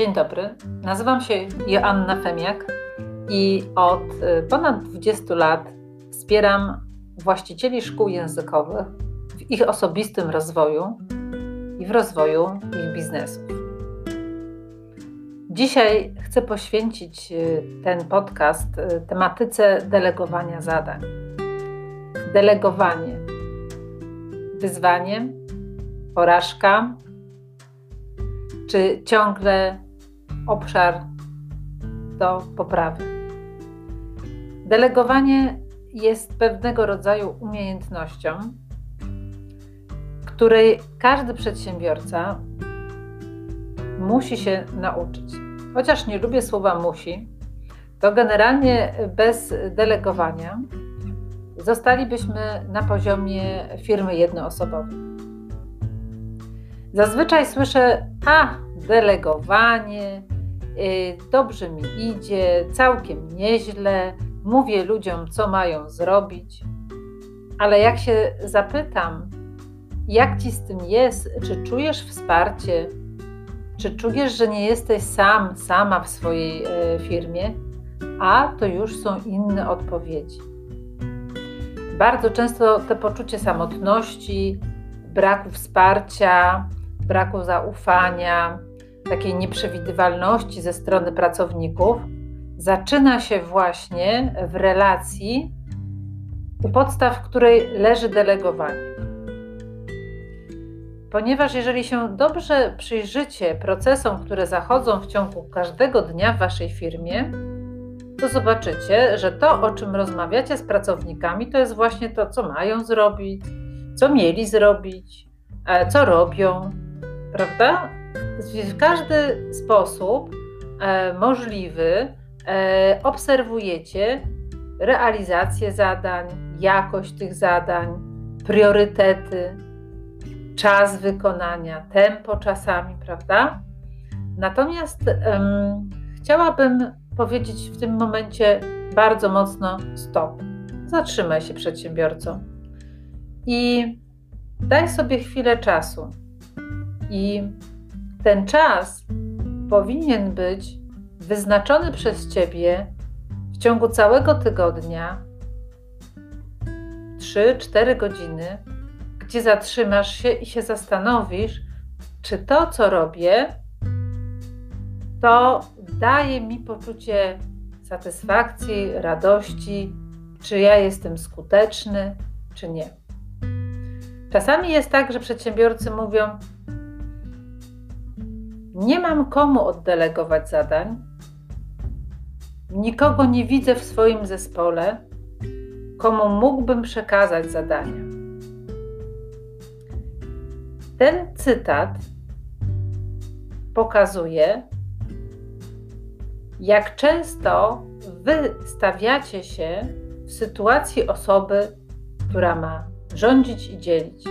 Dzień dobry, nazywam się Joanna Femiak i od y, ponad 20 lat wspieram właścicieli szkół językowych w ich osobistym rozwoju i w rozwoju ich biznesów. Dzisiaj chcę poświęcić y, ten podcast y, tematyce delegowania zadań. Delegowanie wyzwanie, porażka, czy ciągle obszar do poprawy. Delegowanie jest pewnego rodzaju umiejętnością, której każdy przedsiębiorca musi się nauczyć. Chociaż nie lubię słowa musi, to generalnie bez delegowania zostalibyśmy na poziomie firmy jednoosobowej. Zazwyczaj słyszę, a delegowanie, dobrze mi idzie, całkiem nieźle, mówię ludziom, co mają zrobić. Ale jak się zapytam, jak ci z tym jest, czy czujesz wsparcie, czy czujesz, że nie jesteś sam, sama w swojej e, firmie, a to już są inne odpowiedzi. Bardzo często to poczucie samotności, braku wsparcia, braku zaufania, takiej nieprzewidywalności ze strony pracowników zaczyna się właśnie w relacji, u podstaw której leży delegowanie. Ponieważ jeżeli się dobrze przyjrzycie procesom, które zachodzą w ciągu każdego dnia w waszej firmie, to zobaczycie, że to, o czym rozmawiacie z pracownikami, to jest właśnie to, co mają zrobić, co mieli zrobić, e, co robią, prawda? W każdy sposób e, możliwy e, obserwujecie realizację zadań, jakość tych zadań, priorytety, czas wykonania, tempo czasami, prawda? Natomiast um, chciałabym powiedzieć w tym momencie bardzo mocno stop. Zatrzymaj się przedsiębiorcą i daj sobie chwilę czasu. I ten czas powinien być wyznaczony przez ciebie w ciągu całego tygodnia 3-4 godziny, gdzie zatrzymasz się i się zastanowisz, czy to, co robię, to daje mi poczucie satysfakcji, radości, czy ja jestem skuteczny, czy nie. Czasami jest tak, że przedsiębiorcy mówią: Nie mam komu oddelegować zadań, nikogo nie widzę w swoim zespole, komu mógłbym przekazać zadania. Ten cytat pokazuje, jak często wy stawiacie się w sytuacji osoby, która ma rządzić i dzielić,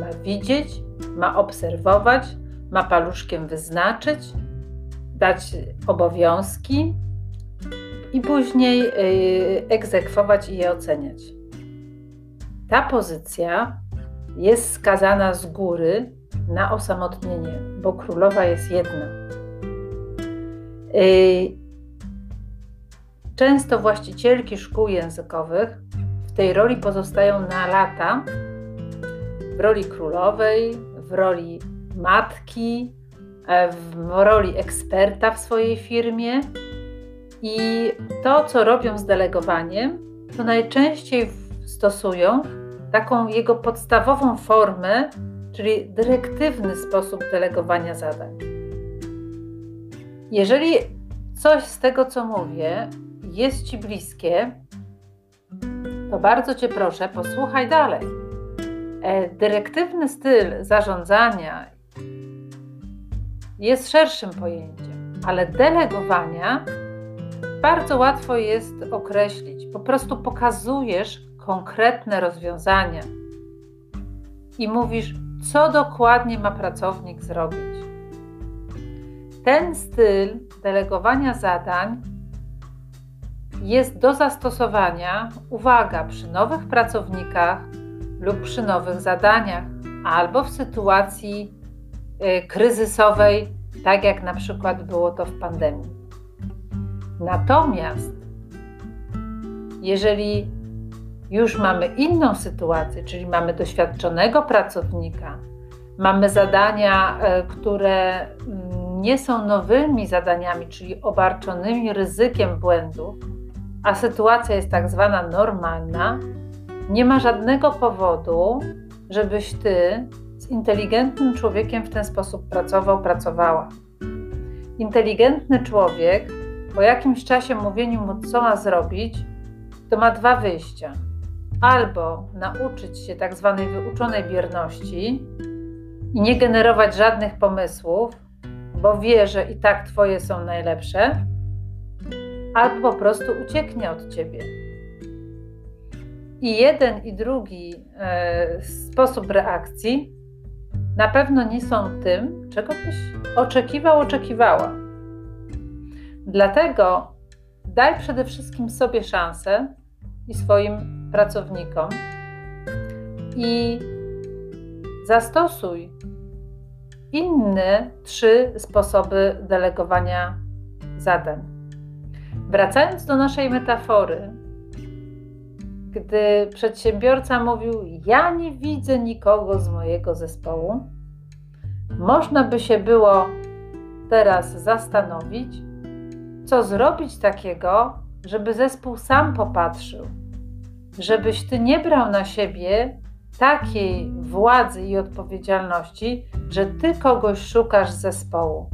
ma widzieć, ma obserwować, ma paluszkiem wyznaczyć, dać obowiązki i później yy, egzekwować i je oceniać. Ta pozycja jest skazana z góry na osamotnienie, bo królowa jest jedna. Y, często właścicielki szkół językowych w tej roli pozostają na lata, w roli królowej, w roli matki, e, w roli eksperta w swojej firmie. I to, co robią z delegowaniem, to najczęściej stosują taką jego podstawową formę, czyli dyrektywny sposób delegowania zadań. Jeżeli coś z tego, co mówię, jest Ci bliskie, to bardzo Cię proszę, posłuchaj dalej. E, dyrektywny styl zarządzania jest szerszym pojęciem, ale delegowania bardzo łatwo jest określić. Po prostu pokazujesz konkretne rozwiązania i mówisz, co dokładnie ma pracownik zrobić. Ten styl delegowania zadań jest do zastosowania, uwaga, przy nowych pracownikach lub przy nowych zadaniach, albo w sytuacji kryzysowej tak jak na przykład było to w pandemii. Natomiast jeżeli już mamy inną sytuację, czyli mamy doświadczonego pracownika, mamy zadania, e, które mm, nie są nowymi zadaniami, czyli obarczonymi ryzykiem błędów, a sytuacja jest tak zwana normalna, nie ma żadnego powodu, żebyś ty inteligentnym człowiekiem w ten sposób pracował, pracowała. Inteligentny człowiek po jakimś czasie mówieniu mu, co ma zrobić, to ma dwa wyjścia. Albo nauczyć się tak zwanej wyuczonej bierności i nie generować żadnych pomysłów, bo wie, że i tak twoje są najlepsze, albo po prostu ucieknie od ciebie. I jeden i drugi e, sposób reakcji na pewno nie są tym, czego byś oczekiwał, oczekiwała. Dlatego daj przede wszystkim sobie szansę i swoim pracownikom i zastosuj inne trzy sposoby delegowania zadań. Wracając do naszej metafory, gdy przedsiębiorca mówił: Ja nie widzę nikogo z mojego zespołu, można by się było teraz zastanowić, co zrobić takiego, żeby zespół sam popatrzył, żebyś ty nie brał na siebie takiej władzy i odpowiedzialności, że ty kogoś szukasz z zespołu.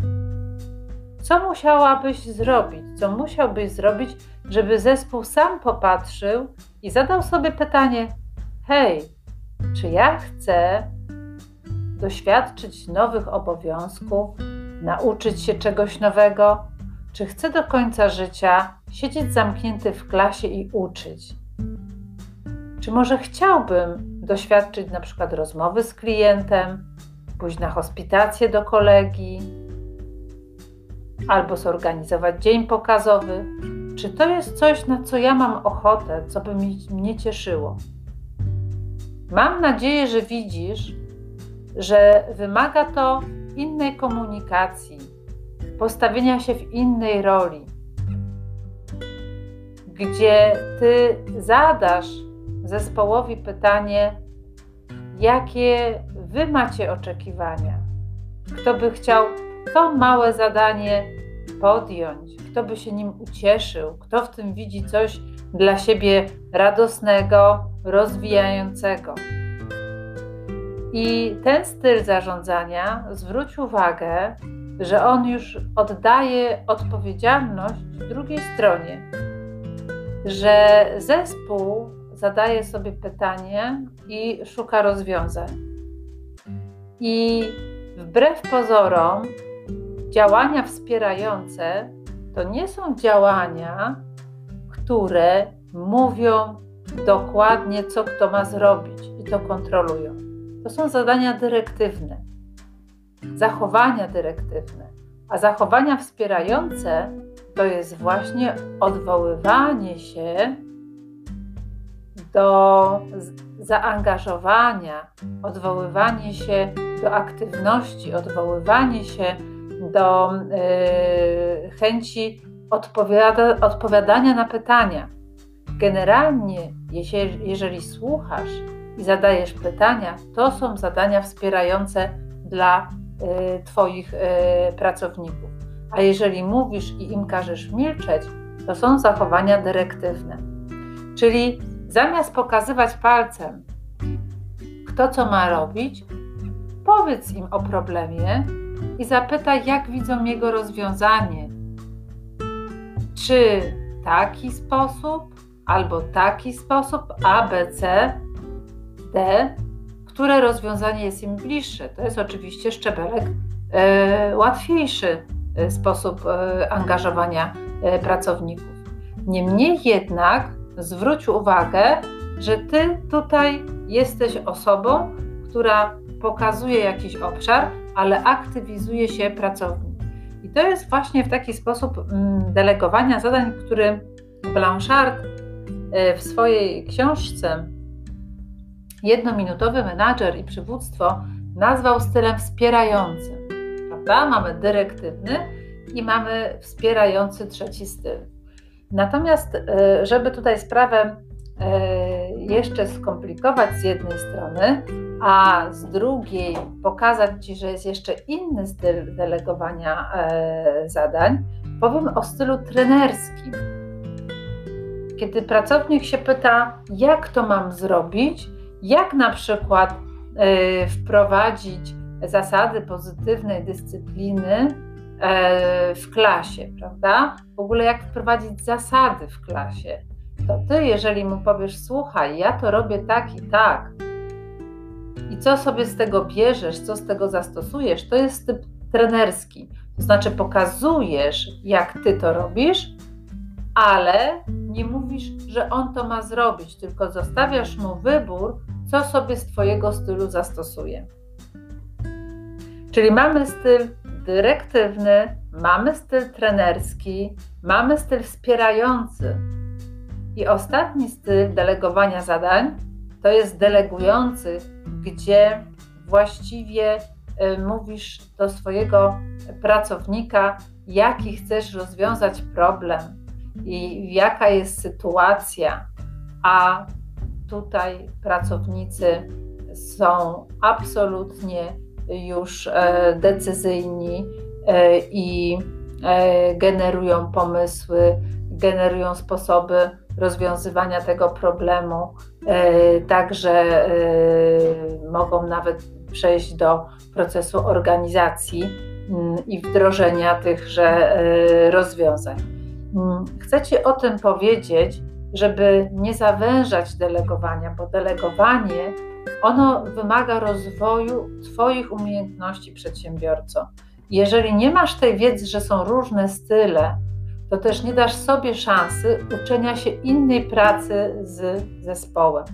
Co musiałabyś zrobić, co musiałbyś zrobić, żeby zespół sam popatrzył i zadał sobie pytanie: Hej, czy ja chcę doświadczyć nowych obowiązków, nauczyć się czegoś nowego, czy chcę do końca życia siedzieć zamknięty w klasie i uczyć? Czy może chciałbym doświadczyć na przykład rozmowy z klientem, pójść na hospitację do kolegi, albo zorganizować dzień pokazowy? Czy to jest coś, na co ja mam ochotę, co by mnie cieszyło? Mam nadzieję, że widzisz, że wymaga to innej komunikacji, postawienia się w innej roli, gdzie ty zadasz zespołowi pytanie, jakie wy macie oczekiwania. Kto by chciał to małe zadanie podjąć, kto by się nim ucieszył, kto w tym widzi coś dla siebie radosnego, rozwijającego. I ten styl zarządzania, zwróć uwagę, że on już oddaje odpowiedzialność drugiej stronie, że zespół zadaje sobie pytanie i szuka rozwiązań. I wbrew pozorom, działania wspierające to nie są działania, które mówią dokładnie, co kto ma zrobić i to kontrolują. To są zadania dyrektywne, zachowania dyrektywne, a zachowania wspierające to jest właśnie odwoływanie się do zaangażowania, odwoływanie się do aktywności, odwoływanie się do y, chęci odpowiada, odpowiadania na pytania. Generalnie, jeżeli, jeżeli słuchasz i zadajesz pytania, to są zadania wspierające dla y, Twoich y, pracowników. A jeżeli mówisz i im każesz milczeć, to są zachowania dyrektywne. Czyli zamiast pokazywać palcem, kto co ma robić, powiedz im o problemie i zapytaj, jak widzą jego rozwiązanie. Czy taki sposób, albo taki sposób A, B, C, D, które rozwiązanie jest im bliższe. To jest oczywiście szczebelek e, łatwiejszy e, sposób e, angażowania e, pracowników. Niemniej jednak zwróć uwagę, że ty tutaj jesteś osobą, która pokazuje jakiś obszar, ale aktywizuje się pracownik. I to jest właśnie w taki sposób mm, delegowania zadań, który Blanchard e, w swojej książce Jednominutowy menadżer i przywództwo nazwał stylem wspierającym. prawda? Mamy dyrektywny i mamy wspierający trzeci styl. Natomiast, e, żeby tutaj sprawę e, jeszcze skomplikować z jednej strony, a z drugiej pokazać Ci, że jest jeszcze inny styl delegowania e, zadań, powiem o stylu trenerskim. Kiedy pracownik się pyta, jak to mam zrobić, jak na przykład wprowadzić zasady pozytywnej dyscypliny E, w klasie, prawda? W ogóle jak wprowadzić zasady w klasie. To ty, jeżeli mu powiesz, słuchaj, ja to robię tak i tak, i co sobie z tego bierzesz, co z tego zastosujesz, to jest typ trenerski. To znaczy pokazujesz, jak ty to robisz, ale nie mówisz, że on to ma zrobić, tylko zostawiasz mu wybór, co sobie z twojego stylu zastosuje. Czyli mamy styl dyrektywny, mamy styl trenerski, mamy styl wspierający. I ostatni styl delegowania zadań to jest delegujący, gdzie właściwie y, mówisz do swojego pracownika, jaki chcesz rozwiązać problem i jaka jest sytuacja, a tutaj pracownicy są absolutnie już e, decyzyjni e, i e, generują pomysły, generują sposoby rozwiązywania tego problemu. Także mogą nawet przejść do procesu organizacji mm, i wdrożenia tychże rozwiązań. Mm, chcę Ci o tym powiedzieć, żeby nie zawężać delegowania, bo delegowanie ono wymaga rozwoju Twoich umiejętności przedsiębiorco. Jeżeli nie masz tej wiedzy, że są różne style, to też nie dasz sobie szansy uczenia się innej pracy z zespołem.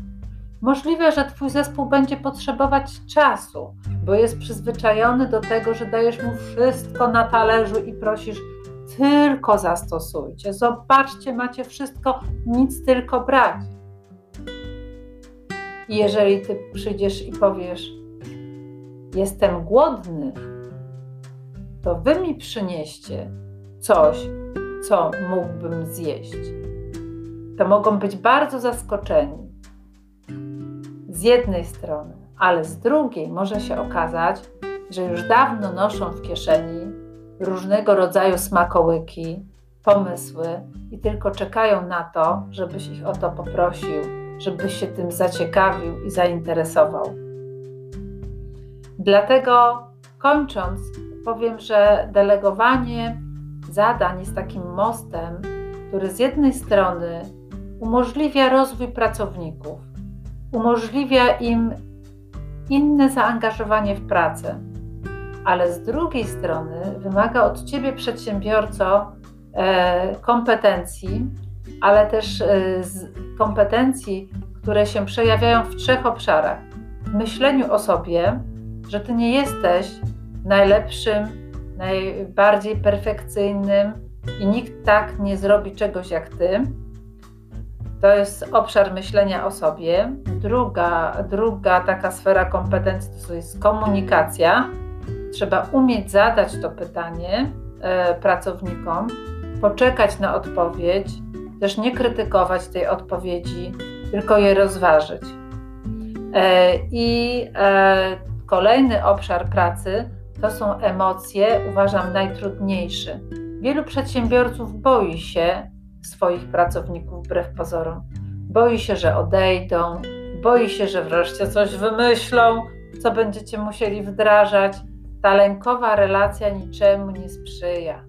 Możliwe, że Twój zespół będzie potrzebować czasu, bo jest przyzwyczajony do tego, że dajesz mu wszystko na talerzu i prosisz, tylko zastosujcie. Zobaczcie, macie wszystko, nic tylko brać. I jeżeli ty przyjdziesz i powiesz, jestem głodny, to wy mi przynieście coś, co mógłbym zjeść. To mogą być bardzo zaskoczeni. Z jednej strony, ale z drugiej może się okazać, że już dawno noszą w kieszeni różnego rodzaju smakołyki, pomysły i tylko czekają na to, żebyś ich o to poprosił żebyś się tym zaciekawił i zainteresował. Dlatego kończąc, powiem, że delegowanie zadań jest takim mostem, który z jednej strony umożliwia rozwój pracowników, umożliwia im inne zaangażowanie w pracę, ale z drugiej strony wymaga od ciebie, przedsiębiorco, e, kompetencji, ale też e, kompetencji, które się przejawiają w trzech obszarach. Myśleniu o sobie, że ty nie jesteś najlepszym, najbardziej perfekcyjnym i nikt tak nie zrobi czegoś jak ty. To jest obszar myślenia o sobie. Druga, druga taka sfera kompetencji to jest komunikacja. Trzeba umieć zadać to pytanie e, pracownikom, poczekać na odpowiedź, też nie krytykować tej odpowiedzi, tylko je rozważyć. E, I e, kolejny obszar pracy to są emocje, uważam najtrudniejszy. Wielu przedsiębiorców boi się swoich pracowników wbrew pozorom. Boi się, że odejdą, boi się, że wreszcie coś wymyślą, co będziecie musieli wdrażać. Ta lękowa relacja niczemu nie sprzyja.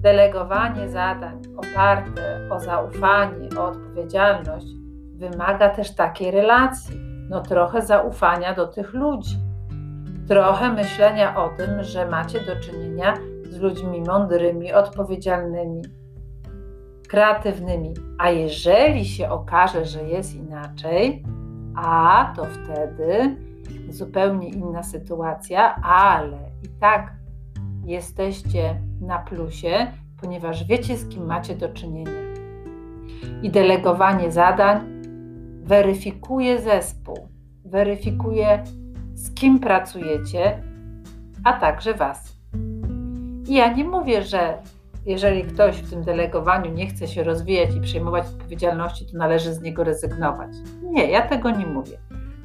Delegowanie zadań oparte o zaufanie, o odpowiedzialność wymaga też takiej relacji. No trochę zaufania do tych ludzi. Trochę myślenia o tym, że macie do czynienia z ludźmi mądrymi, odpowiedzialnymi, kreatywnymi. A jeżeli się okaże, że jest inaczej, a to wtedy zupełnie inna sytuacja, ale i tak jesteście na plusie, ponieważ wiecie, z kim macie do czynienia. I delegowanie zadań weryfikuje zespół, weryfikuje, z kim pracujecie, a także Was. I ja nie mówię, że jeżeli ktoś w tym delegowaniu nie chce się rozwijać i przejmować odpowiedzialności, to należy z niego rezygnować. Nie, ja tego nie mówię.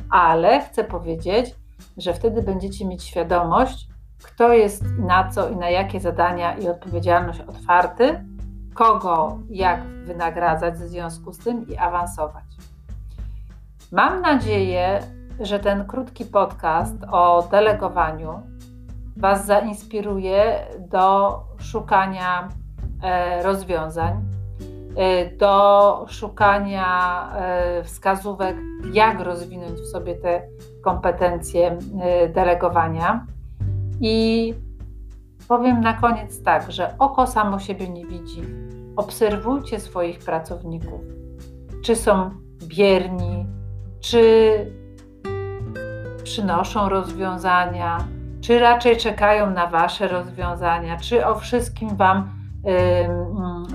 Ale chcę powiedzieć, że wtedy będziecie mieć świadomość, kto jest na co i na jakie zadania i odpowiedzialność otwarty, kogo jak wynagradzać w związku z tym i awansować. Mam nadzieję, że ten krótki podcast o delegowaniu Was zainspiruje do szukania e, rozwiązań, e, do szukania e, wskazówek, jak rozwinąć w sobie te kompetencje delegowania. I powiem na koniec tak, że oko samo siebie nie widzi. Obserwujcie swoich pracowników, czy są bierni, czy przynoszą rozwiązania, czy raczej czekają na Wasze rozwiązania, czy o wszystkim Wam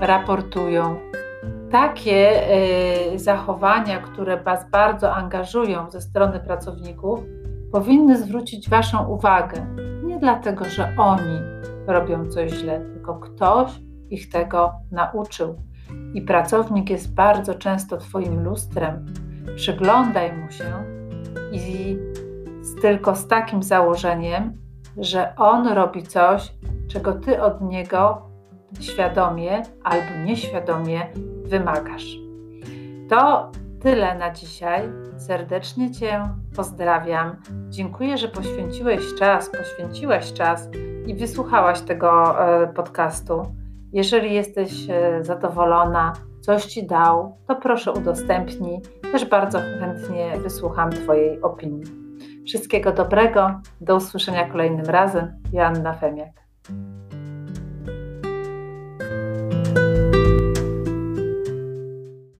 y, raportują. Takie y, zachowania, które Was bardzo angażują ze strony pracowników, powinny zwrócić Waszą uwagę. Nie dlatego, że oni robią coś źle, tylko ktoś ich tego nauczył. I pracownik jest bardzo często Twoim lustrem. Przyglądaj mu się i tylko z takim założeniem, że on robi coś, czego ty od niego świadomie albo nieświadomie wymagasz. To tyle na dzisiaj. Serdecznie Cię pozdrawiam. Dziękuję, że poświęciłeś czas, poświęciłaś czas i wysłuchałaś tego e, podcastu. Jeżeli jesteś e, zadowolona, coś Ci dał, to proszę udostępnij. Też bardzo chętnie wysłucham Twojej opinii. Wszystkiego dobrego. Do usłyszenia kolejnym razem. Joanna Femiak.